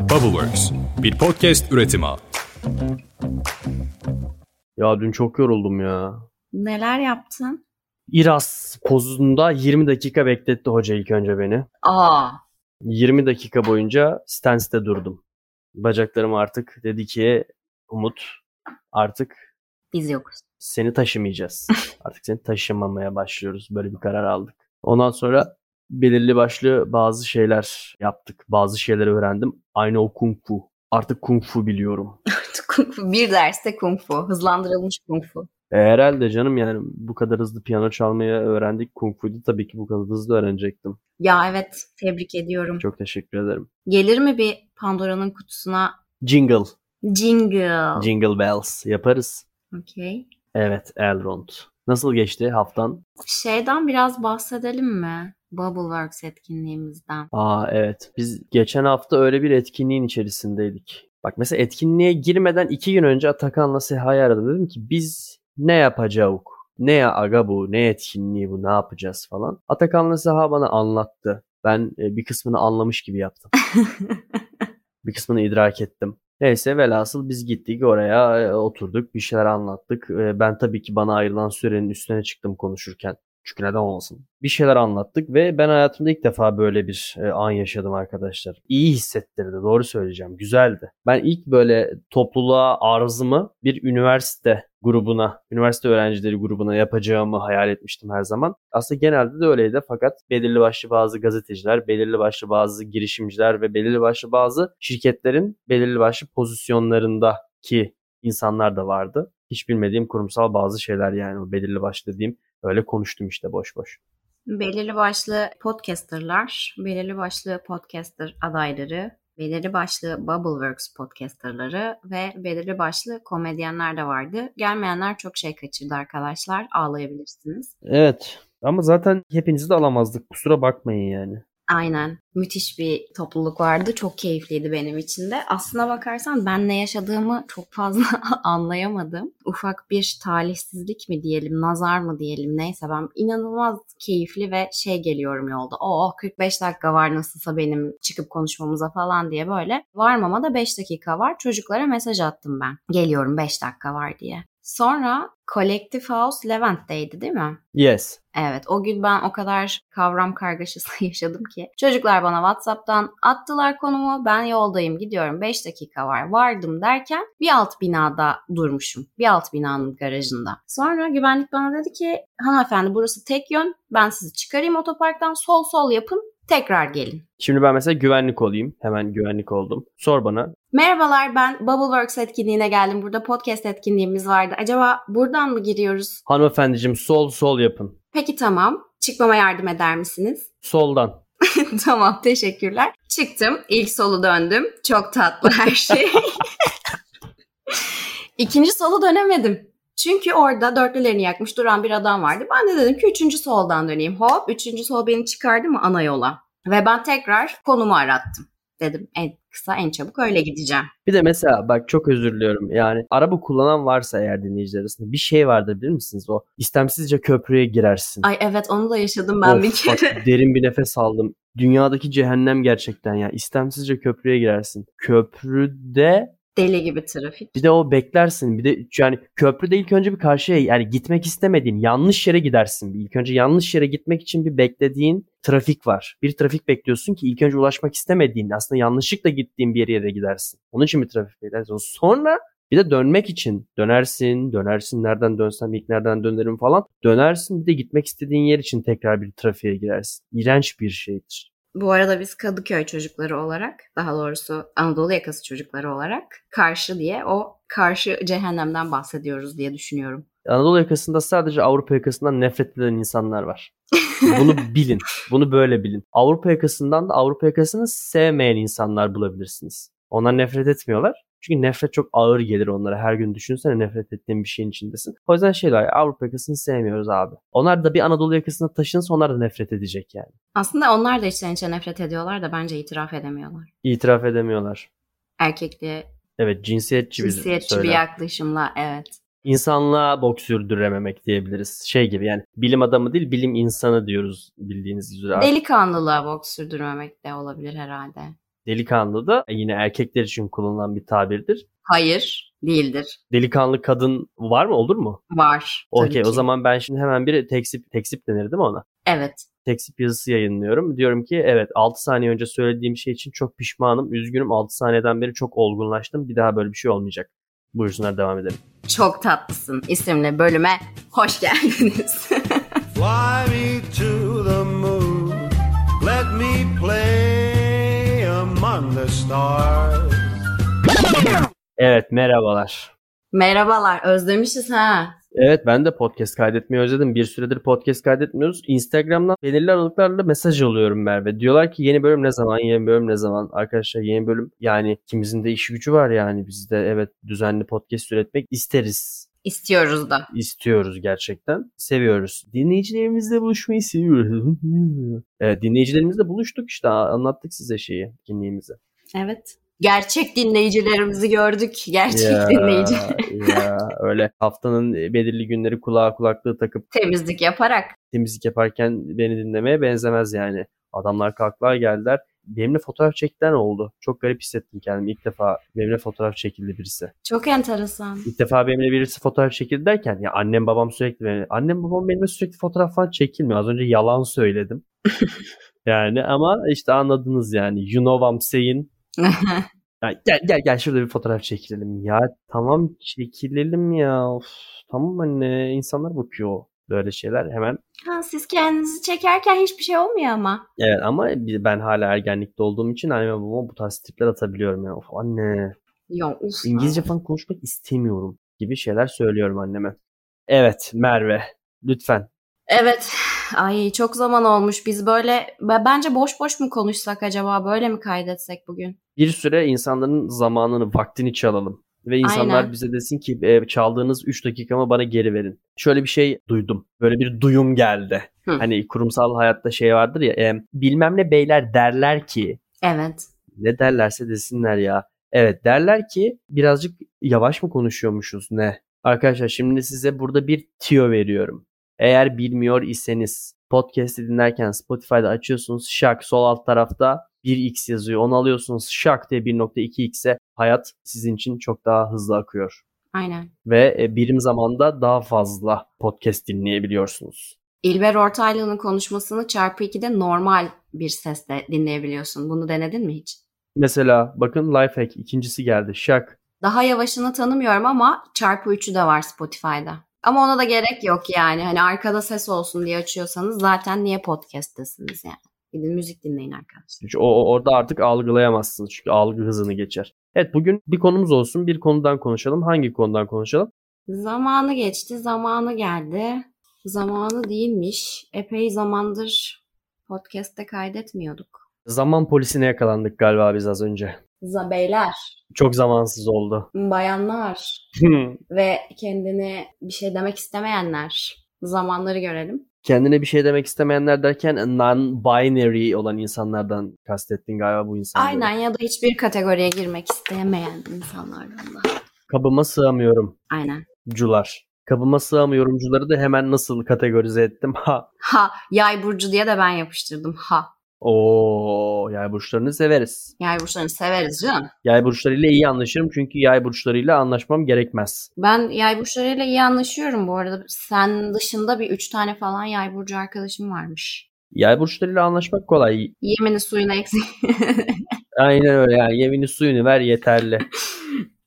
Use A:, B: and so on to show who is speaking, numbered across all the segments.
A: Bubbleworks, bir podcast üretimi.
B: Ya dün çok yoruldum ya.
C: Neler yaptın?
B: İras pozunda 20 dakika bekletti hoca ilk önce beni.
C: Aa,
B: 20 dakika boyunca stance'de durdum. Bacaklarım artık dedi ki Umut artık
C: biz yokuz.
B: seni taşımayacağız. artık seni taşımamaya başlıyoruz. Böyle bir karar aldık. Ondan sonra belirli başlı bazı şeyler yaptık. Bazı şeyleri öğrendim. Aynı o kung fu. Artık kung fu biliyorum.
C: Kung fu. Bir derste kung fu. Hızlandırılmış kung fu.
B: E, herhalde canım yani bu kadar hızlı piyano çalmayı öğrendik. Kung fu'yu tabii ki bu kadar hızlı öğrenecektim.
C: Ya evet, tebrik ediyorum.
B: Çok teşekkür ederim.
C: Gelir mi bir Pandora'nın kutusuna
B: Jingle.
C: jingle?
B: Jingle bells yaparız.
C: Okey.
B: Evet Elrond. Nasıl geçti haftan?
C: Şeyden biraz bahsedelim mi? Bubbleworks etkinliğimizden.
B: Aa evet. Biz geçen hafta öyle bir etkinliğin içerisindeydik. Bak mesela etkinliğe girmeden iki gün önce Atakan'la Seha'yı aradım. Dedim ki biz ne yapacağız? Ne ya aga bu? Ne etkinliği bu? Ne yapacağız falan. Atakan'la Seha bana anlattı. Ben e, bir kısmını anlamış gibi yaptım. bir kısmını idrak ettim. Neyse velhasıl biz gittik oraya e, oturduk bir şeyler anlattık. E, Ben tabii ki bana ayrılan sürenin üstüne çıktım konuşurken. Çünkü neden olmasın. Bir şeyler anlattık ve ben hayatımda ilk defa böyle bir e, an yaşadım arkadaşlar. İyi hissettirdi doğru söyleyeceğim. Güzeldi. Ben ilk böyle topluluğa arzımı bir üniversite grubuna, üniversite öğrencileri grubuna yapacağımı hayal etmiştim her zaman. Aslında genelde de öyleydi fakat belirli başlı bazı gazeteciler, belirli başlı bazı girişimciler ve belirli başlı bazı şirketlerin belirli başlı pozisyonlarındaki insanlar da vardı. Hiç bilmediğim kurumsal bazı şeyler yani belirli başlı dediğim öyle konuştum işte boş boş.
C: Belirli başlı podcasterlar, belirli başlı podcaster adayları, belirli başlı Bubbleworks podcasterları ve belirli başlı komedyenler de vardı. Gelmeyenler çok şey kaçırdı arkadaşlar. Ağlayabilirsiniz.
B: Evet ama zaten hepinizi de alamazdık kusura bakmayın yani.
C: Aynen. Müthiş bir topluluk vardı. Çok keyifliydi benim için de. Aslına bakarsan ben ne yaşadığımı çok fazla anlayamadım. Ufak bir talihsizlik mi diyelim, nazar mı diyelim neyse ben inanılmaz keyifli ve şey geliyorum yolda. Oo 45 dakika var nasılsa benim çıkıp konuşmamıza falan diye böyle. Varmama da 5 dakika var. Çocuklara mesaj attım ben. Geliyorum 5 dakika var diye. Sonra Collective House Levent'teydi değil mi?
B: Yes.
C: Evet o gün ben o kadar kavram kargaşası yaşadım ki. Çocuklar bana Whatsapp'tan attılar konumu. Ben yoldayım gidiyorum 5 dakika var vardım derken bir alt binada durmuşum. Bir alt binanın garajında. Sonra güvenlik bana dedi ki hanımefendi burası tek yön. Ben sizi çıkarayım otoparktan sol sol yapın tekrar gelin.
B: Şimdi ben mesela güvenlik olayım. Hemen güvenlik oldum. Sor bana.
C: Merhabalar ben Bubbleworks etkinliğine geldim. Burada podcast etkinliğimiz vardı. Acaba buradan mı giriyoruz?
B: Hanımefendiciğim sol sol yapın.
C: Peki tamam. Çıkmama yardım eder misiniz?
B: Soldan.
C: tamam teşekkürler. Çıktım. İlk solu döndüm. Çok tatlı her şey. İkinci solu dönemedim. Çünkü orada dörtlülerini yakmış duran bir adam vardı. Ben de dedim ki üçüncü soldan döneyim. Hop üçüncü sol beni çıkardı mı ana yola. Ve ben tekrar konumu arattım. Dedim en kısa en çabuk öyle gideceğim.
B: Bir de mesela bak çok özür diliyorum. Yani araba kullanan varsa eğer dinleyiciler arasında bir şey vardır bilir misiniz? O istemsizce köprüye girersin.
C: Ay evet onu da yaşadım ben
B: Of,
C: bir kere.
B: bak, derin bir nefes aldım. Dünyadaki cehennem gerçekten ya. İstemsizce köprüye girersin. Köprüde
C: Deli gibi trafik.
B: bir de o beklersin. Bir de yani köprüde ilk önce bir karşıya yani gitmek istemediğin yanlış yere gidersin. İlk önce yanlış yere gitmek için bir beklediğin trafik var. Bir trafik bekliyorsun ki ilk önce ulaşmak istemediğin aslında yanlışlıkla gittiğin bir yere gidersin. Onun için bir trafik beklersin. Sonra bir de dönmek için dönersin, dönersin nereden dönsem ilk nereden dönerim falan. Dönersin bir de gitmek istediğin yer için tekrar bir trafiğe girersin. İğrenç bir şeydir.
C: Bu arada biz Kadıköy çocukları olarak, daha doğrusu Anadolu yakası çocukları olarak karşı diye o karşı cehennemden bahsediyoruz diye düşünüyorum.
B: Anadolu yakasında sadece Avrupa yakasından nefret eden insanlar var. Bunu bilin. Bunu böyle bilin. Avrupa yakasından da Avrupa yakasını sevmeyen insanlar bulabilirsiniz. Onlar nefret etmiyorlar. Çünkü nefret çok ağır gelir onlara. Her gün düşünsene nefret ettiğin bir şeyin içindesin. O yüzden şey var Avrupa yakasını sevmiyoruz abi. Onlar da bir Anadolu yakasına taşınsa onlar da nefret edecek yani.
C: Aslında onlar da içten içe nefret ediyorlar da bence itiraf edemiyorlar.
B: İtiraf edemiyorlar.
C: Erkekliğe
B: Evet cinsiyetçi bir
C: cinsiyetçi bir
B: söylem.
C: yaklaşımla evet.
B: İnsanlığa bok sürdürememek diyebiliriz. Şey gibi yani bilim adamı değil bilim insanı diyoruz bildiğiniz üzere.
C: Delikanlılığa bok sürdürmemek de olabilir herhalde.
B: Delikanlı da yine erkekler için kullanılan bir tabirdir.
C: Hayır, değildir.
B: Delikanlı kadın var mı olur mu?
C: Var.
B: Okey o zaman ben şimdi hemen bir teksip teksip denir değil mi ona?
C: Evet.
B: Teksip yazısı yayınlıyorum. Diyorum ki evet 6 saniye önce söylediğim şey için çok pişmanım. Üzgünüm 6 saniyeden beri çok olgunlaştım. Bir daha böyle bir şey olmayacak. Buyursunlar devam edelim.
C: Çok tatlısın isimli bölüme hoş geldiniz.
D: Fly me to stars.
B: Evet merhabalar.
C: Merhabalar, özlemişiz ha.
B: Evet ben de podcast kaydetmeyi özledim. Bir süredir podcast kaydetmiyoruz. Instagram'dan belirli aralıklarla mesaj alıyorum Merve. Diyorlar ki yeni bölüm ne zaman, yeni bölüm ne zaman? Arkadaşlar yeni bölüm yani ikimizin de işi gücü var yani. Biz de evet düzenli podcast üretmek isteriz.
C: İstiyoruz da.
B: istiyoruz gerçekten. Seviyoruz. Dinleyicilerimizle buluşmayı seviyoruz. evet dinleyicilerimizle buluştuk işte anlattık size şeyi, kimliğimizi.
C: Evet. Gerçek dinleyicilerimizi gördük. Gerçek dinleyici.
B: ya öyle haftanın belirli günleri kulağa kulaklığı takıp
C: Temizlik yaparak.
B: temizlik yaparken beni dinlemeye benzemez yani. Adamlar kalktılar geldiler. Benimle fotoğraf çekten oldu. Çok garip hissettim kendimi. İlk defa benimle fotoğraf çekildi birisi.
C: Çok enteresan.
B: İlk defa benimle birisi fotoğraf çekildi derken ya annem babam sürekli benimle, annem babam benimle sürekli fotoğraf falan çekilmiyor. Az önce yalan söyledim. yani ama işte anladınız yani. You know what I'm saying. Ya gel gel gel şurada bir fotoğraf çekilelim. Ya tamam çekilelim ya. Of, tamam anne insanlar bakıyor. Böyle şeyler hemen.
C: ha, siz kendinizi çekerken hiçbir şey olmuyor ama.
B: Evet ama ben hala ergenlikte olduğum için anneme babama bu tarz tipler atabiliyorum ya. Of anne
C: Ya uf.
B: İngilizce falan konuşmak istemiyorum gibi şeyler söylüyorum anneme. Evet Merve lütfen.
C: Evet. Ay çok zaman olmuş. Biz böyle bence boş boş mu konuşsak acaba? Böyle mi kaydetsek bugün?
B: Bir süre insanların zamanını, vaktini çalalım. Ve insanlar
C: Aynen.
B: bize desin ki e, çaldığınız 3 dakikamı bana geri verin. Şöyle bir şey duydum. Böyle bir duyum geldi.
C: Hı.
B: Hani kurumsal hayatta şey vardır ya. e, bilmem ne beyler derler ki.
C: Evet.
B: Ne derlerse desinler ya. Evet derler ki birazcık yavaş mı konuşuyormuşuz ne? Arkadaşlar şimdi size burada bir tiyo veriyorum. Eğer bilmiyor iseniz podcast'i dinlerken Spotify'da açıyorsunuz şak sol alt tarafta 1x yazıyor. Onu alıyorsunuz şak diye 1.2x'e hayat sizin için çok daha hızlı akıyor.
C: Aynen.
B: Ve e, birim zamanda daha fazla podcast dinleyebiliyorsunuz.
C: İlber Ortaylı'nın konuşmasını çarpı 2'de normal bir sesle dinleyebiliyorsun. Bunu denedin mi hiç?
B: Mesela bakın Lifehack ikincisi geldi şak.
C: Daha yavaşını tanımıyorum ama çarpı 3'ü de var Spotify'da. Ama ona da gerek yok yani. Hani arkada ses olsun diye açıyorsanız zaten niye podcast'tesiniz yani. Gidin müzik dinleyin arkadaşlar.
B: O- orada artık algılayamazsınız. Çünkü algı hızını geçer. Evet bugün bir konumuz olsun. Bir konudan konuşalım. Hangi konudan konuşalım?
C: Zamanı geçti, zamanı geldi. Zamanı değilmiş. Epey zamandır podcast'te kaydetmiyorduk.
B: Zaman polisine yakalandık galiba biz az önce.
C: Zabeyler,
B: Çok zamansız oldu.
C: bayanlar ve kendine bir şey demek istemeyenler. Zamanları görelim.
B: Kendine bir şey demek istemeyenler derken non-binary olan insanlardan kastettin galiba bu insanları.
C: Aynen ya da hiçbir kategoriye girmek istemeyen insanlardan da.
B: Kabıma sığamıyorum
C: Aynen.
B: cular. Kabıma sığamıyorumcuları da hemen nasıl kategorize ettim? Ha.
C: Ha, yay burcu diye de ben yapıştırdım. Ha.
B: Oo, yay burçlarını severiz.
C: Yay burçlarını severiz canım.
B: Yay burçlarıyla iyi anlaşırım çünkü yay burçlarıyla anlaşmam gerekmez.
C: Ben yay burçlarıyla iyi anlaşıyorum bu arada. Sen dışında bir üç tane falan yay burcu arkadaşım varmış.
B: Yay burçlarıyla anlaşmak kolay.
C: Yemini suyunu eksik.
B: Aynen öyle yani yemini suyunu ver yeterli.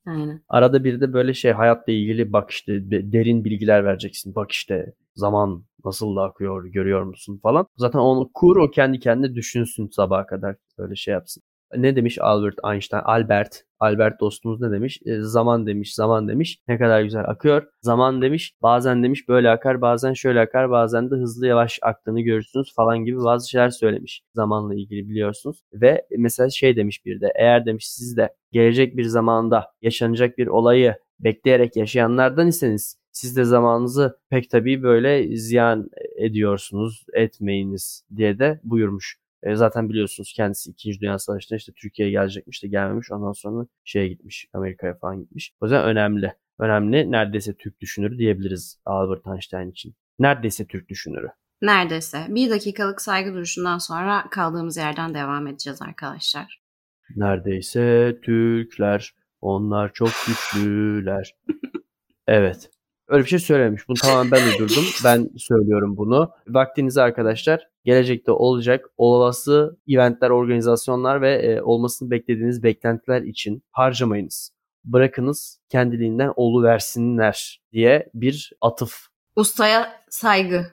C: Aynen.
B: Arada bir de böyle şey hayatla ilgili bak işte de- derin bilgiler vereceksin. Bak işte zaman nasıl akıyor görüyor musun falan. Zaten onu kur o kendi kendine düşünsün sabaha kadar böyle şey yapsın. Ne demiş Albert Einstein? Albert. Albert dostumuz ne demiş? E, zaman demiş, zaman demiş. Ne kadar güzel akıyor. Zaman demiş, bazen demiş böyle akar, bazen şöyle akar, bazen de hızlı yavaş aktığını görürsünüz falan gibi bazı şeyler söylemiş. Zamanla ilgili biliyorsunuz. Ve mesela şey demiş bir de, eğer demiş siz de gelecek bir zamanda yaşanacak bir olayı bekleyerek yaşayanlardan iseniz siz de zamanınızı pek tabii böyle ziyan ediyorsunuz, etmeyiniz diye de buyurmuş. E, zaten biliyorsunuz kendisi 2. Dünya Savaşı'nda işte Türkiye'ye gelecekmiş de gelmemiş. Ondan sonra şeye gitmiş. Amerika'ya falan gitmiş. O yüzden önemli. Önemli. Neredeyse Türk düşünürü diyebiliriz Albert Einstein için. Neredeyse Türk düşünürü.
C: Neredeyse. Bir dakikalık saygı duruşundan sonra kaldığımız yerden devam edeceğiz arkadaşlar.
B: Neredeyse Türkler, onlar çok güçlüler. evet. Öyle bir şey söylemiş. Bunu tamamen ben uydurdum. Ben söylüyorum bunu. Vaktinizi arkadaşlar gelecekte olacak olası eventler, organizasyonlar ve e, olmasını beklediğiniz beklentiler için harcamayınız. Bırakınız kendiliğinden versinler diye bir atıf
C: Ustaya saygı.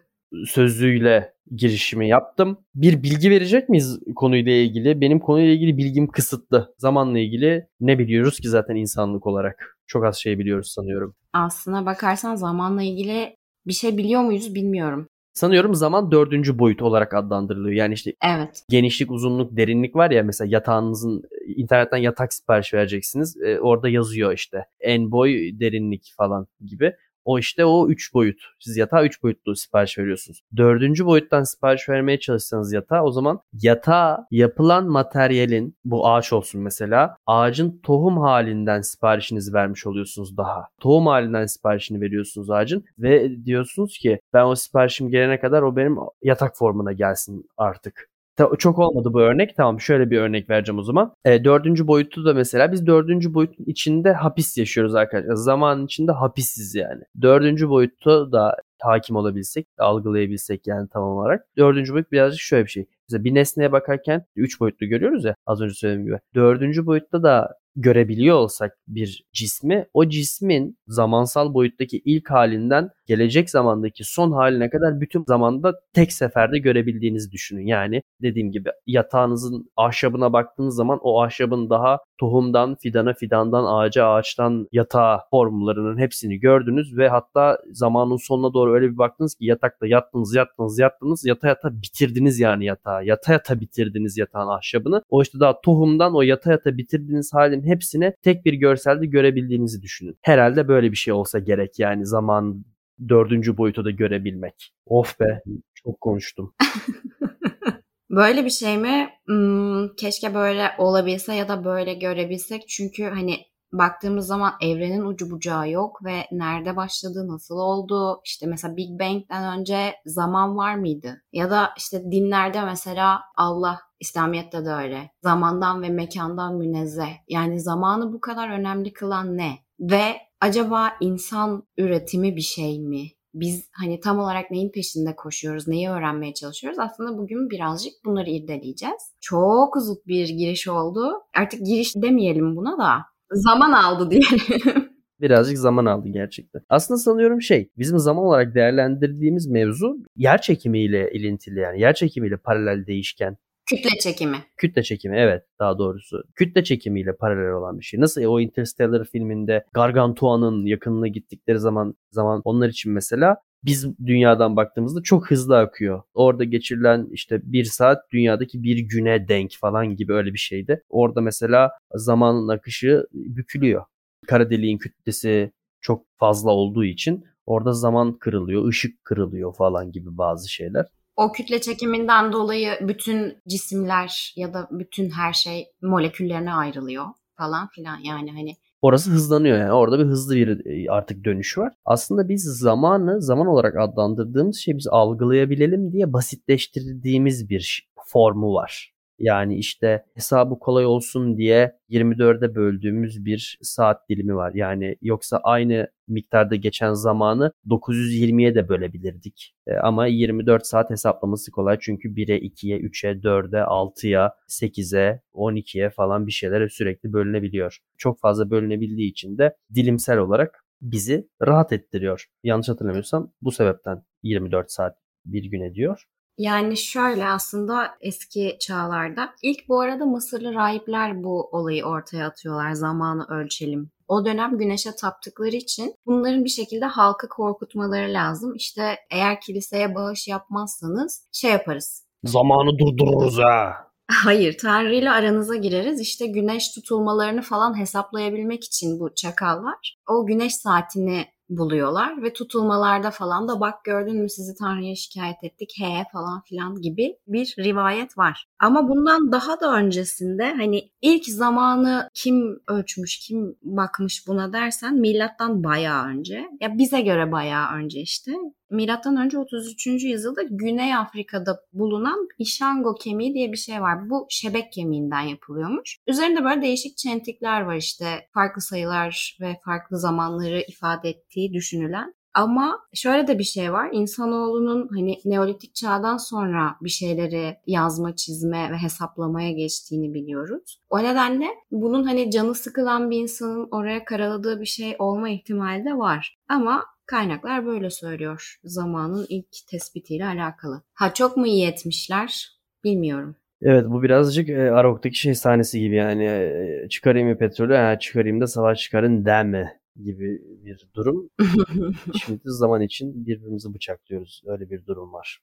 B: sözüyle girişimi yaptım. Bir bilgi verecek miyiz konuyla ilgili? Benim konuyla ilgili bilgim kısıtlı. Zamanla ilgili ne biliyoruz ki zaten insanlık olarak? Çok az şey biliyoruz sanıyorum.
C: Aslına bakarsan zamanla ilgili bir şey biliyor muyuz bilmiyorum.
B: Sanıyorum zaman dördüncü boyut olarak adlandırılıyor. Yani işte
C: Evet.
B: genişlik, uzunluk, derinlik var ya mesela yatağınızın internetten yatak sipariş vereceksiniz. E, orada yazıyor işte en boy, derinlik falan gibi. O işte o 3 boyut. Siz yatağa 3 boyutlu sipariş veriyorsunuz. Dördüncü boyuttan sipariş vermeye çalışsanız yatağa o zaman yatağa yapılan materyalin bu ağaç olsun mesela ağacın tohum halinden siparişinizi vermiş oluyorsunuz daha. Tohum halinden siparişini veriyorsunuz ağacın ve diyorsunuz ki ben o siparişim gelene kadar o benim yatak formuna gelsin artık. Çok olmadı bu örnek. Tamam şöyle bir örnek vereceğim o zaman. E, dördüncü boyutu da mesela biz dördüncü boyutun içinde hapis yaşıyoruz arkadaşlar. Zamanın içinde hapisiz yani. Dördüncü boyutta da hakim olabilsek, algılayabilsek yani tam olarak. Dördüncü boyut birazcık şöyle bir şey. Mesela bir nesneye bakarken üç boyutlu görüyoruz ya az önce söylediğim gibi. Dördüncü boyutta da görebiliyor olsak bir cismi o cismin zamansal boyuttaki ilk halinden gelecek zamandaki son haline kadar bütün zamanda tek seferde görebildiğinizi düşünün. Yani dediğim gibi yatağınızın ahşabına baktığınız zaman o ahşabın daha tohumdan fidana, fidandan ağaca, ağaçtan yatağa formlarının hepsini gördünüz ve hatta zamanın sonuna doğru öyle bir baktınız ki yatakta yattınız, yattınız, yattınız, yata yata bitirdiniz yani yatağı. Yata yata bitirdiniz yatağın ahşabını. O işte daha tohumdan o yata yata bitirdiğiniz halin hepsini tek bir görselde görebildiğinizi düşünün. Herhalde böyle bir şey olsa gerek yani zaman dördüncü boyutu da görebilmek. Of be çok konuştum.
C: Böyle bir şey mi? Hmm, keşke böyle olabilse ya da böyle görebilsek. Çünkü hani baktığımız zaman evrenin ucu bucağı yok ve nerede başladı, nasıl oldu? İşte mesela Big Bang'den önce zaman var mıydı? Ya da işte dinlerde mesela Allah, İslamiyet'te de öyle. Zamandan ve mekandan münezzeh. Yani zamanı bu kadar önemli kılan ne? Ve acaba insan üretimi bir şey mi? Biz hani tam olarak neyin peşinde koşuyoruz, neyi öğrenmeye çalışıyoruz? Aslında bugün birazcık bunları irdeleyeceğiz. Çok uzun bir giriş oldu. Artık giriş demeyelim buna da. Zaman aldı diyelim.
B: Birazcık zaman aldı gerçekten. Aslında sanıyorum şey bizim zaman olarak değerlendirdiğimiz mevzu yer çekimiyle ilintili yani yer çekimiyle paralel değişken.
C: Kütle çekimi.
B: Kütle çekimi evet daha doğrusu. Kütle çekimiyle paralel olan bir şey. Nasıl o Interstellar filminde Gargantua'nın yakınına gittikleri zaman zaman onlar için mesela biz dünyadan baktığımızda çok hızlı akıyor. Orada geçirilen işte bir saat dünyadaki bir güne denk falan gibi öyle bir şeydi. Orada mesela zamanın akışı bükülüyor. Kara deliğin kütlesi çok fazla olduğu için orada zaman kırılıyor, ışık kırılıyor falan gibi bazı şeyler.
C: O kütle çekiminden dolayı bütün cisimler ya da bütün her şey moleküllerine ayrılıyor falan filan yani hani
B: Orası hızlanıyor yani. Orada bir hızlı bir e, artık dönüş var. Aslında biz zamanı zaman olarak adlandırdığımız şey biz algılayabilelim diye basitleştirdiğimiz bir formu var. Yani işte hesabı kolay olsun diye 24'e böldüğümüz bir saat dilimi var. Yani yoksa aynı miktarda geçen zamanı 920'ye de bölebilirdik. E, ama 24 saat hesaplaması kolay çünkü 1'e, 2'ye, 3'e, 4'e, 6'ya, 8'e, 12'ye falan bir şeylere sürekli bölünebiliyor. Çok fazla bölünebildiği için de dilimsel olarak bizi rahat ettiriyor. Yanlış hatırlamıyorsam bu sebepten 24 saat bir gün ediyor.
C: Yani şöyle aslında eski çağlarda ilk bu arada Mısırlı rahipler bu olayı ortaya atıyorlar zamanı ölçelim. O dönem güneşe taptıkları için bunların bir şekilde halkı korkutmaları lazım. İşte eğer kiliseye bağış yapmazsanız şey yaparız.
B: Zamanı durdururuz ha.
C: Hayır, Tanrı ile aranıza gireriz. İşte güneş tutulmalarını falan hesaplayabilmek için bu çakallar o güneş saatini buluyorlar ve tutulmalarda falan da bak gördün mü sizi Tanrı'ya şikayet ettik he falan filan gibi bir rivayet var. Ama bundan daha da öncesinde hani ilk zamanı kim ölçmüş, kim bakmış buna dersen milattan bayağı önce. Ya bize göre bayağı önce işte. Milattan önce 33. yüzyılda Güney Afrika'da bulunan Ishango kemiği diye bir şey var. Bu şebek kemiğinden yapılıyormuş. Üzerinde böyle değişik çentikler var işte farklı sayılar ve farklı zamanları ifade ettiği düşünülen. Ama şöyle de bir şey var. İnsanoğlunun hani Neolitik çağdan sonra bir şeyleri yazma, çizme ve hesaplamaya geçtiğini biliyoruz. O nedenle bunun hani canı sıkılan bir insanın oraya karaladığı bir şey olma ihtimali de var. Ama kaynaklar böyle söylüyor. Zamanın ilk tespitiyle alakalı. Ha çok mu iyi etmişler? Bilmiyorum.
B: Evet bu birazcık e, Arok'taki şey sahnesi gibi yani e, çıkarayım mı petrolü ha, çıkarayım da savaş çıkarın deme gibi bir durum. Şimdi zaman için birbirimizi bıçaklıyoruz. Öyle bir durum var.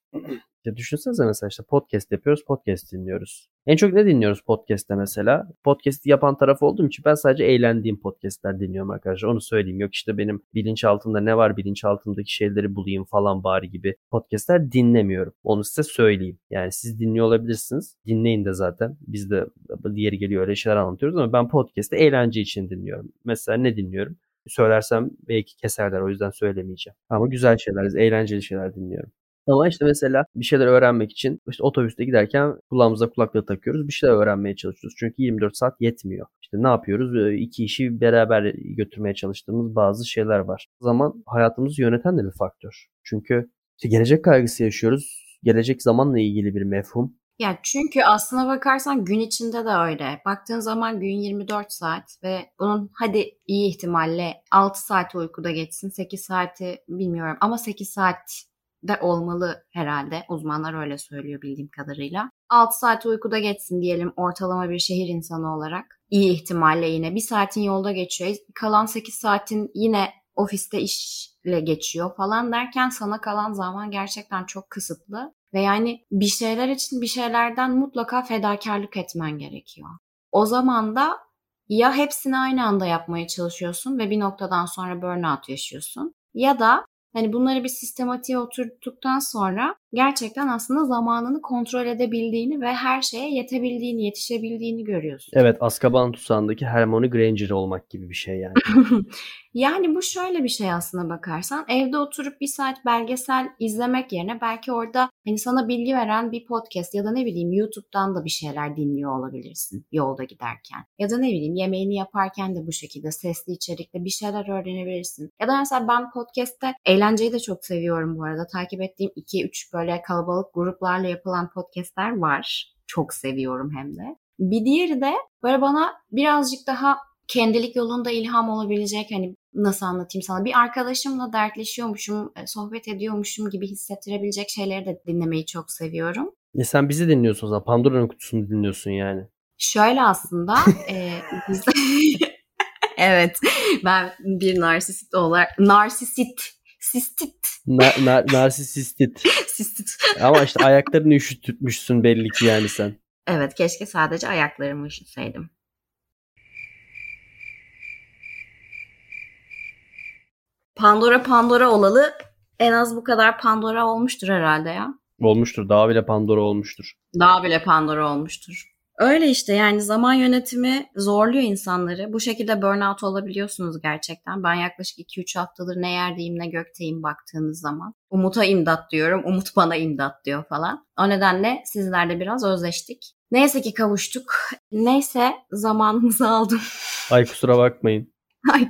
B: ya düşünsenize mesela işte podcast yapıyoruz, podcast dinliyoruz. En çok ne dinliyoruz podcast'te mesela? Podcast yapan taraf olduğum için ben sadece eğlendiğim podcast'ler dinliyorum arkadaşlar. Onu söyleyeyim. Yok işte benim bilinçaltımda ne var bilinçaltımdaki şeyleri bulayım falan bari gibi podcast'ler dinlemiyorum. Onu size söyleyeyim. Yani siz dinliyor olabilirsiniz. Dinleyin de zaten. Biz de diğeri geliyor öyle şeyler anlatıyoruz ama ben podcast'te eğlence için dinliyorum. Mesela ne dinliyorum? Söylersem belki keserler o yüzden söylemeyeceğim. Ama güzel şeyler, eğlenceli şeyler dinliyorum. Ama işte mesela bir şeyler öğrenmek için işte otobüste giderken kulağımıza kulaklığı takıyoruz. Bir şeyler öğrenmeye çalışıyoruz. Çünkü 24 saat yetmiyor. İşte ne yapıyoruz? İki işi beraber götürmeye çalıştığımız bazı şeyler var. O zaman hayatımızı yöneten de bir faktör. Çünkü işte gelecek kaygısı yaşıyoruz. Gelecek zamanla ilgili bir mefhum.
C: Ya çünkü aslına bakarsan gün içinde de öyle. Baktığın zaman gün 24 saat ve bunun hadi iyi ihtimalle 6 saat uykuda geçsin. 8 saati bilmiyorum ama 8 saat de olmalı herhalde. Uzmanlar öyle söylüyor bildiğim kadarıyla. 6 saat uykuda geçsin diyelim ortalama bir şehir insanı olarak. İyi ihtimalle yine bir saatin yolda geçiyor. Kalan 8 saatin yine ofiste işle geçiyor falan derken sana kalan zaman gerçekten çok kısıtlı. Ve yani bir şeyler için bir şeylerden mutlaka fedakarlık etmen gerekiyor. O zaman da ya hepsini aynı anda yapmaya çalışıyorsun ve bir noktadan sonra burnout yaşıyorsun ya da Hani bunları bir sistematiğe oturttuktan sonra gerçekten aslında zamanını kontrol edebildiğini ve her şeye yetebildiğini, yetişebildiğini görüyorsun.
B: Evet, Azkaban Tutsağı'ndaki Hermione Granger olmak gibi bir şey yani.
C: yani bu şöyle bir şey aslına bakarsan. Evde oturup bir saat belgesel izlemek yerine belki orada hani sana bilgi veren bir podcast ya da ne bileyim YouTube'dan da bir şeyler dinliyor olabilirsin yolda giderken. Ya da ne bileyim yemeğini yaparken de bu şekilde sesli içerikte bir şeyler öğrenebilirsin. Ya da mesela ben podcast'te eğlenceyi de çok seviyorum bu arada. Takip ettiğim 2-3 böyle kalabalık gruplarla yapılan podcast'ler var. Çok seviyorum hem de. Bir diğeri de böyle bana birazcık daha kendilik yolunda ilham olabilecek hani nasıl anlatayım sana bir arkadaşımla dertleşiyormuşum, e, sohbet ediyormuşum gibi hissettirebilecek şeyleri de dinlemeyi çok seviyorum.
B: Ya sen bizi dinliyorsun o zaman. Pandora'nın kutusunu dinliyorsun yani.
C: Şöyle aslında e, biz... evet ben bir narsist olarak narsist Sistit.
B: Na, na, narsisistit.
C: Sistit.
B: Ama işte ayaklarını üşütmüşsün belli ki yani sen.
C: Evet keşke sadece ayaklarımı üşütseydim. Pandora Pandora olalı en az bu kadar Pandora olmuştur herhalde ya.
B: Olmuştur. Daha bile Pandora olmuştur.
C: Daha bile Pandora olmuştur. Öyle işte yani zaman yönetimi zorluyor insanları. Bu şekilde burnout olabiliyorsunuz gerçekten. Ben yaklaşık 2-3 haftadır ne yerdeyim ne gökteyim baktığınız zaman. Umut'a imdat diyorum, Umut bana imdat diyor falan. O nedenle sizlerle biraz özleştik. Neyse ki kavuştuk. Neyse zamanımızı aldım.
B: Ay kusura bakmayın.
C: Ay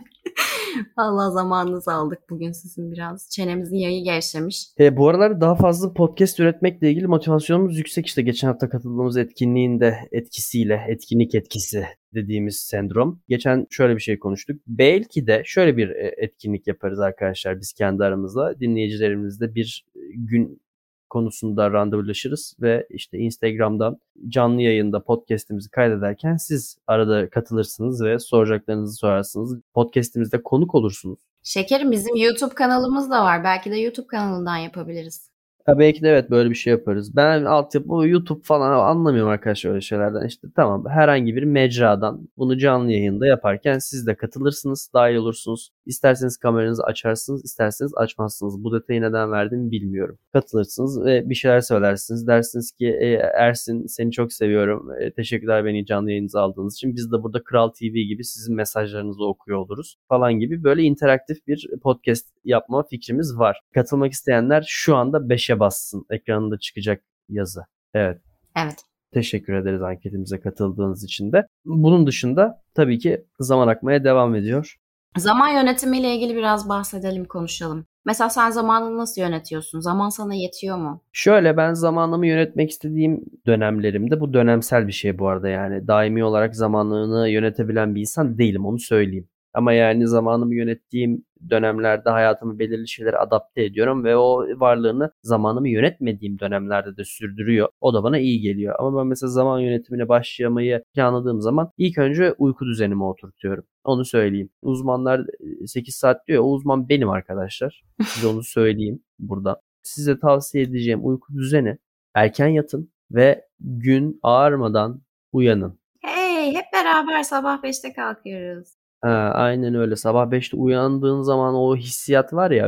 C: Allah zamanınızı aldık bugün sizin biraz. Çenemizin yayı gevşemiş.
B: E, bu aralar daha fazla podcast üretmekle ilgili motivasyonumuz yüksek. işte geçen hafta katıldığımız etkinliğin de etkisiyle, etkinlik etkisi dediğimiz sendrom. Geçen şöyle bir şey konuştuk. Belki de şöyle bir e, etkinlik yaparız arkadaşlar biz kendi aramızda. Dinleyicilerimizle bir e, gün konusunda randevulaşırız ve işte Instagram'dan canlı yayında podcast'imizi kaydederken siz arada katılırsınız ve soracaklarınızı sorarsınız. Podcast'imizde konuk olursunuz.
C: Şekerim bizim YouTube kanalımız da var. Belki de YouTube kanalından yapabiliriz.
B: Ha belki de evet böyle bir şey yaparız. Ben altyapı YouTube falan anlamıyorum arkadaşlar öyle şeylerden. İşte tamam herhangi bir mecradan bunu canlı yayında yaparken siz de katılırsınız, dahil olursunuz. İsterseniz kameranızı açarsınız, isterseniz açmazsınız. Bu detayı neden verdim bilmiyorum. Katılırsınız ve bir şeyler söylersiniz. Dersiniz ki e, Ersin seni çok seviyorum. E, teşekkürler beni canlı yayınıza aldığınız için. Biz de burada Kral TV gibi sizin mesajlarınızı okuyor oluruz falan gibi böyle interaktif bir podcast yapma fikrimiz var. Katılmak isteyenler şu anda 5'e bassın. Ekranında çıkacak yazı. Evet.
C: Evet.
B: Teşekkür ederiz anketimize katıldığınız için de. Bunun dışında tabii ki zaman akmaya devam ediyor.
C: Zaman yönetimiyle ilgili biraz bahsedelim, konuşalım. Mesela sen zamanını nasıl yönetiyorsun? Zaman sana yetiyor mu?
B: Şöyle ben zamanımı yönetmek istediğim dönemlerimde bu dönemsel bir şey bu arada yani daimi olarak zamanını yönetebilen bir insan değilim onu söyleyeyim. Ama yani zamanımı yönettiğim dönemlerde hayatımı belirli şeylere adapte ediyorum ve o varlığını zamanımı yönetmediğim dönemlerde de sürdürüyor. O da bana iyi geliyor. Ama ben mesela zaman yönetimine başlamayı planladığım zaman ilk önce uyku düzenimi oturtuyorum. Onu söyleyeyim. Uzmanlar 8 saat diyor. O uzman benim arkadaşlar. Size onu söyleyeyim burada. Size tavsiye edeceğim uyku düzeni erken yatın ve gün ağarmadan uyanın.
C: Hey hep beraber sabah 5'te kalkıyoruz.
B: Ha, aynen öyle. Sabah 5'te uyandığın zaman o hissiyat var ya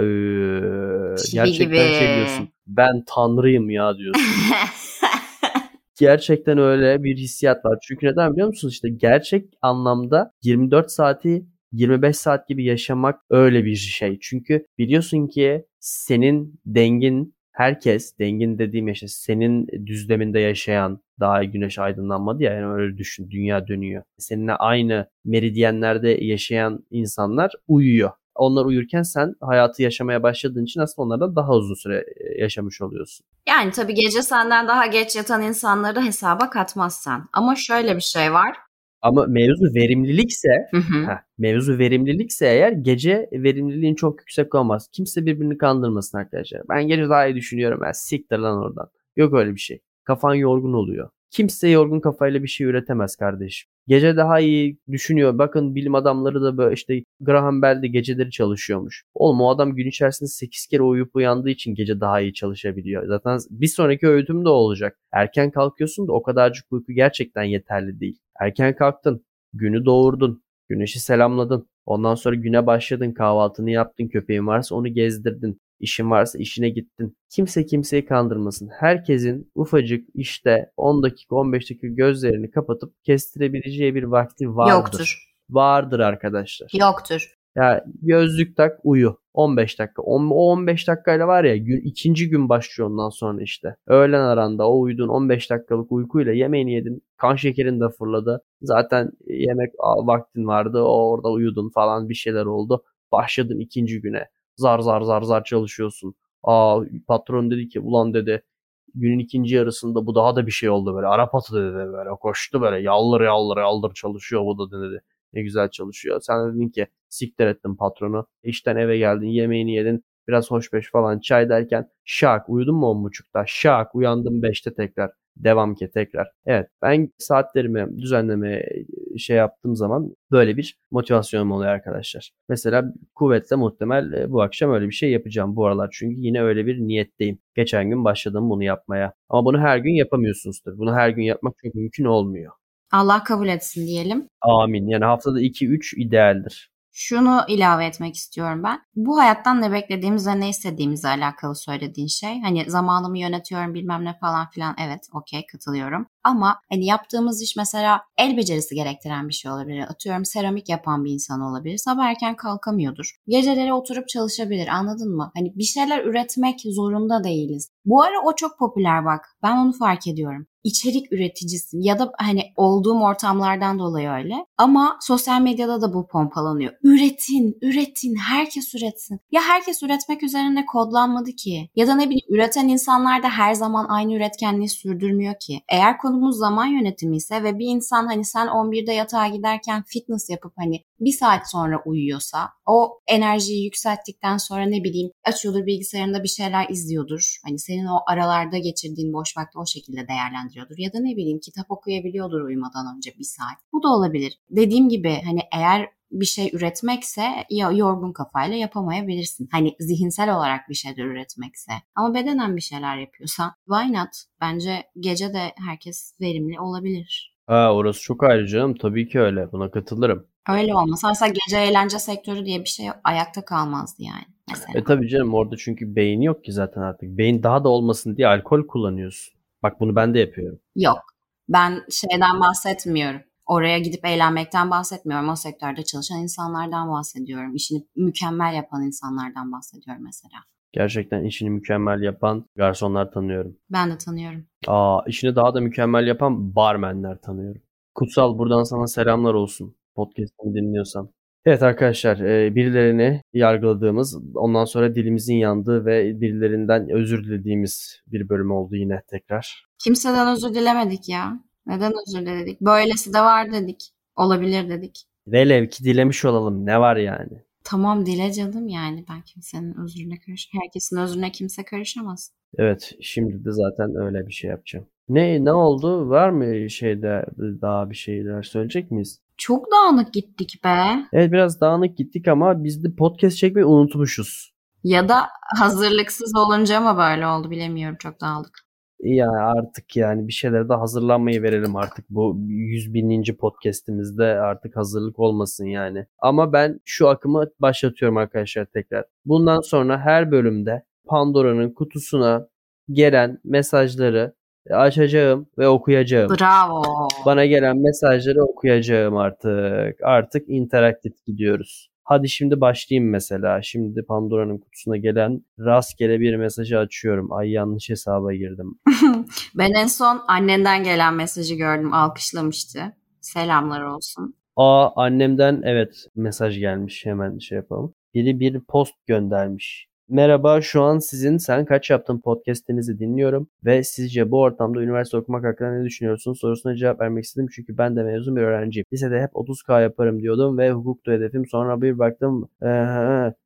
C: Çivi
B: gerçekten
C: gibi.
B: şey diyorsun. Ben tanrıyım ya diyorsun. Gerçekten öyle bir hissiyat var. Çünkü neden biliyor musunuz? İşte gerçek anlamda 24 saati 25 saat gibi yaşamak öyle bir şey. Çünkü biliyorsun ki senin dengin herkes dengin dediğim işte senin düzleminde yaşayan daha güneş aydınlanmadı ya yani öyle düşün dünya dönüyor. Seninle aynı meridyenlerde yaşayan insanlar uyuyor. Onlar uyurken sen hayatı yaşamaya başladığın için aslında onlardan daha uzun süre e, yaşamış oluyorsun.
C: Yani tabii gece senden daha geç yatan insanları hesaba katmazsan. Ama şöyle bir şey var.
B: Ama mevzu verimlilikse
C: Hı hı.
B: Heh, mevzu verimlilikse eğer gece verimliliğin çok yüksek olmaz. Kimse birbirini kandırmasın arkadaşlar. Ben gece daha iyi düşünüyorum. Ya siktir lan oradan. Yok öyle bir şey. Kafan yorgun oluyor. Kimse yorgun kafayla bir şey üretemez kardeşim. Gece daha iyi düşünüyor. Bakın bilim adamları da böyle işte Graham Bell de geceleri çalışıyormuş. Oğlum o adam gün içerisinde 8 kere uyuyup uyandığı için gece daha iyi çalışabiliyor. Zaten bir sonraki öğütüm de olacak. Erken kalkıyorsun da o kadarcık uyku gerçekten yeterli değil. Erken kalktın, günü doğurdun, güneşi selamladın. Ondan sonra güne başladın, kahvaltını yaptın, köpeğin varsa onu gezdirdin. İşin varsa işine gittin. Kimse kimseyi kandırmasın. Herkesin ufacık işte 10 dakika 15 dakika gözlerini kapatıp kestirebileceği bir vakti vardır.
C: Yoktur.
B: Vardır arkadaşlar.
C: Yoktur.
B: Ya gözlük tak uyu. 15 dakika. O o 15 dakikayla var ya gün, ikinci gün başlıyor ondan sonra işte. Öğlen aranda o uyudun 15 dakikalık uykuyla yemeğini yedin. Kan şekerin de fırladı. Zaten yemek vaktin vardı. O orada uyudun falan bir şeyler oldu. Başladın ikinci güne. Zar zar zar zar çalışıyorsun. Aa patron dedi ki ulan dedi günün ikinci yarısında bu daha da bir şey oldu böyle. Arap atı dedi böyle koştu böyle yaldır yaldır yaldır çalışıyor bu da dedi. Ne güzel çalışıyor. Sen dedin ki siktir ettin patronu. İşten eve geldin yemeğini yedin. Biraz hoşbeş falan çay derken şak uyudun mu 10.30'da? Şak uyandım 5'te tekrar. Devam ki tekrar. Evet ben saatlerimi düzenlemeye şey yaptığım zaman böyle bir motivasyonum oluyor arkadaşlar. Mesela kuvvetle muhtemel e, bu akşam öyle bir şey yapacağım bu aralar. Çünkü yine öyle bir niyetteyim. Geçen gün başladım bunu yapmaya. Ama bunu her gün yapamıyorsunuz tabii. Bunu her gün yapmak çok mümkün olmuyor.
C: Allah kabul etsin diyelim.
B: Amin. Yani haftada 2-3 idealdir.
C: Şunu ilave etmek istiyorum ben. Bu hayattan ne beklediğimiz ve ne istediğimizle alakalı söylediğin şey. Hani zamanımı yönetiyorum bilmem ne falan filan. Evet okey katılıyorum. Ama hani yaptığımız iş mesela el becerisi gerektiren bir şey olabilir. Atıyorum seramik yapan bir insan olabilir. Sabah erken kalkamıyordur. Geceleri oturup çalışabilir anladın mı? Hani bir şeyler üretmek zorunda değiliz. Bu ara o çok popüler bak. Ben onu fark ediyorum. İçerik üreticisi ya da hani olduğum ortamlardan dolayı öyle. Ama sosyal medyada da bu pompalanıyor. Üretin, üretin, herkes üretsin. Ya herkes üretmek üzerine kodlanmadı ki. Ya da ne bileyim üreten insanlar da her zaman aynı üretkenliği sürdürmüyor ki. Eğer konumuz zaman yönetimi ise ve bir insan hani sen 11'de yatağa giderken fitness yapıp hani bir saat sonra uyuyorsa o enerjiyi yükselttikten sonra ne bileyim açıyordur bilgisayarında bir şeyler izliyordur. Hani senin o aralarda geçirdiğin boş vakti o şekilde değerlendiriyordur. Ya da ne bileyim kitap okuyabiliyordur uyumadan önce bir saat. Bu da olabilir. Dediğim gibi hani eğer bir şey üretmekse ya yorgun kafayla yapamayabilirsin. Hani zihinsel olarak bir şeyler üretmekse. Ama bedenen bir şeyler yapıyorsan why not? Bence gece de herkes verimli olabilir.
B: Ha orası çok ayrı canım. Tabii ki öyle. Buna katılırım.
C: Öyle olmasa mesela gece eğlence sektörü diye bir şey ayakta kalmazdı yani mesela.
B: E tabii canım orada çünkü beyin yok ki zaten artık. Beyin daha da olmasın diye alkol kullanıyorsun. Bak bunu ben de yapıyorum.
C: Yok. Ben şeyden bahsetmiyorum. Oraya gidip eğlenmekten bahsetmiyorum. O sektörde çalışan insanlardan bahsediyorum. İşini mükemmel yapan insanlardan bahsediyorum mesela.
B: Gerçekten işini mükemmel yapan garsonlar tanıyorum.
C: Ben de tanıyorum.
B: Aa, işini daha da mükemmel yapan barmenler tanıyorum. Kutsal buradan sana selamlar olsun. Podcast'ını dinliyorsan. Evet arkadaşlar e, birilerini yargıladığımız ondan sonra dilimizin yandığı ve birilerinden özür dilediğimiz bir bölüm oldu yine tekrar.
C: Kimseden özür dilemedik ya. Neden özür diledik? Böylesi de var dedik. Olabilir dedik.
B: Velev ki dilemiş olalım ne var yani.
C: Tamam dile canım yani ben kimsenin özrüne karış herkesin özrüne kimse karışamaz.
B: Evet şimdi de zaten öyle bir şey yapacağım. Ne ne oldu? Var mı şeyde daha bir şeyler söyleyecek miyiz?
C: Çok dağınık gittik be.
B: Evet biraz dağınık gittik ama biz de podcast çekmeyi unutmuşuz.
C: Ya da hazırlıksız olunca mı böyle oldu bilemiyorum çok dağıldık.
B: Yani artık yani bir şeylere de hazırlanmayı verelim artık bu 100 bininci podcastimizde artık hazırlık olmasın yani. Ama ben şu akımı başlatıyorum arkadaşlar tekrar. Bundan sonra her bölümde Pandora'nın kutusuna gelen mesajları açacağım ve okuyacağım.
C: Bravo.
B: Bana gelen mesajları okuyacağım artık. Artık interaktif gidiyoruz. Hadi şimdi başlayayım mesela. Şimdi Pandora'nın kutusuna gelen rastgele bir mesajı açıyorum. Ay yanlış hesaba girdim.
C: ben en son annenden gelen mesajı gördüm. Alkışlamıştı. Selamlar olsun.
B: Aa annemden evet mesaj gelmiş. Hemen şey yapalım. Biri bir post göndermiş. Merhaba şu an sizin Sen Kaç Yaptın podcastinizi dinliyorum ve sizce bu ortamda üniversite okumak hakkında ne düşünüyorsunuz sorusuna cevap vermek istedim çünkü ben de mezun bir öğrenciyim. Lisede hep 30k yaparım diyordum ve hukuktu hedefim sonra bir baktım ee,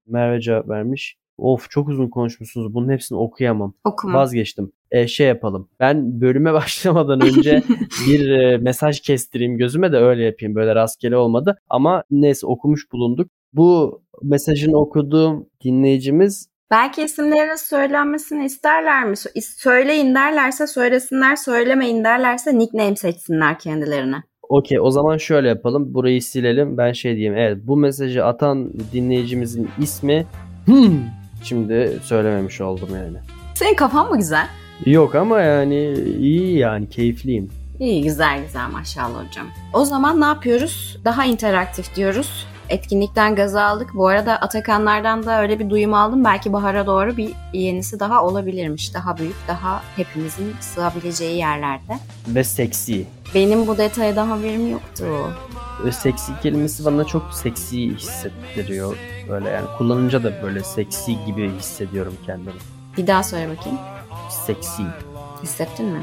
B: Merve cevap vermiş. Of çok uzun konuşmuşsunuz. Bunun hepsini okuyamam.
C: Okuma.
B: Vazgeçtim. E, şey yapalım. Ben bölüme başlamadan önce bir e, mesaj kestireyim gözüme de öyle yapayım. Böyle rastgele olmadı. Ama neyse okumuş bulunduk. Bu mesajını okuduğum dinleyicimiz
C: Belki isimlerin söylenmesini isterler mi? Söyleyin derlerse söylesinler, söylemeyin derlerse nickname seçsinler kendilerine.
B: Okey o zaman şöyle yapalım. Burayı silelim. Ben şey diyeyim. Evet bu mesajı atan dinleyicimizin ismi hmm. Şimdi söylememiş oldum yani.
C: Senin kafan mı güzel?
B: Yok ama yani iyi yani keyifliyim.
C: İyi güzel güzel maşallah hocam. O zaman ne yapıyoruz? Daha interaktif diyoruz etkinlikten gazı aldık. Bu arada Atakanlardan da öyle bir duyum aldım. Belki bahara doğru bir yenisi daha olabilirmiş. Daha büyük, daha hepimizin sığabileceği yerlerde.
B: Ve seksi.
C: Benim bu detaya daha haberim yoktu.
B: Seksi kelimesi bana çok seksi hissettiriyor. Böyle yani kullanınca da böyle seksi gibi hissediyorum kendimi.
C: Bir daha söyle bakayım.
B: Seksi.
C: Hissettin mi?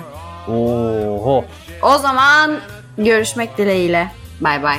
B: Oho.
C: O zaman görüşmek dileğiyle. Bay bay.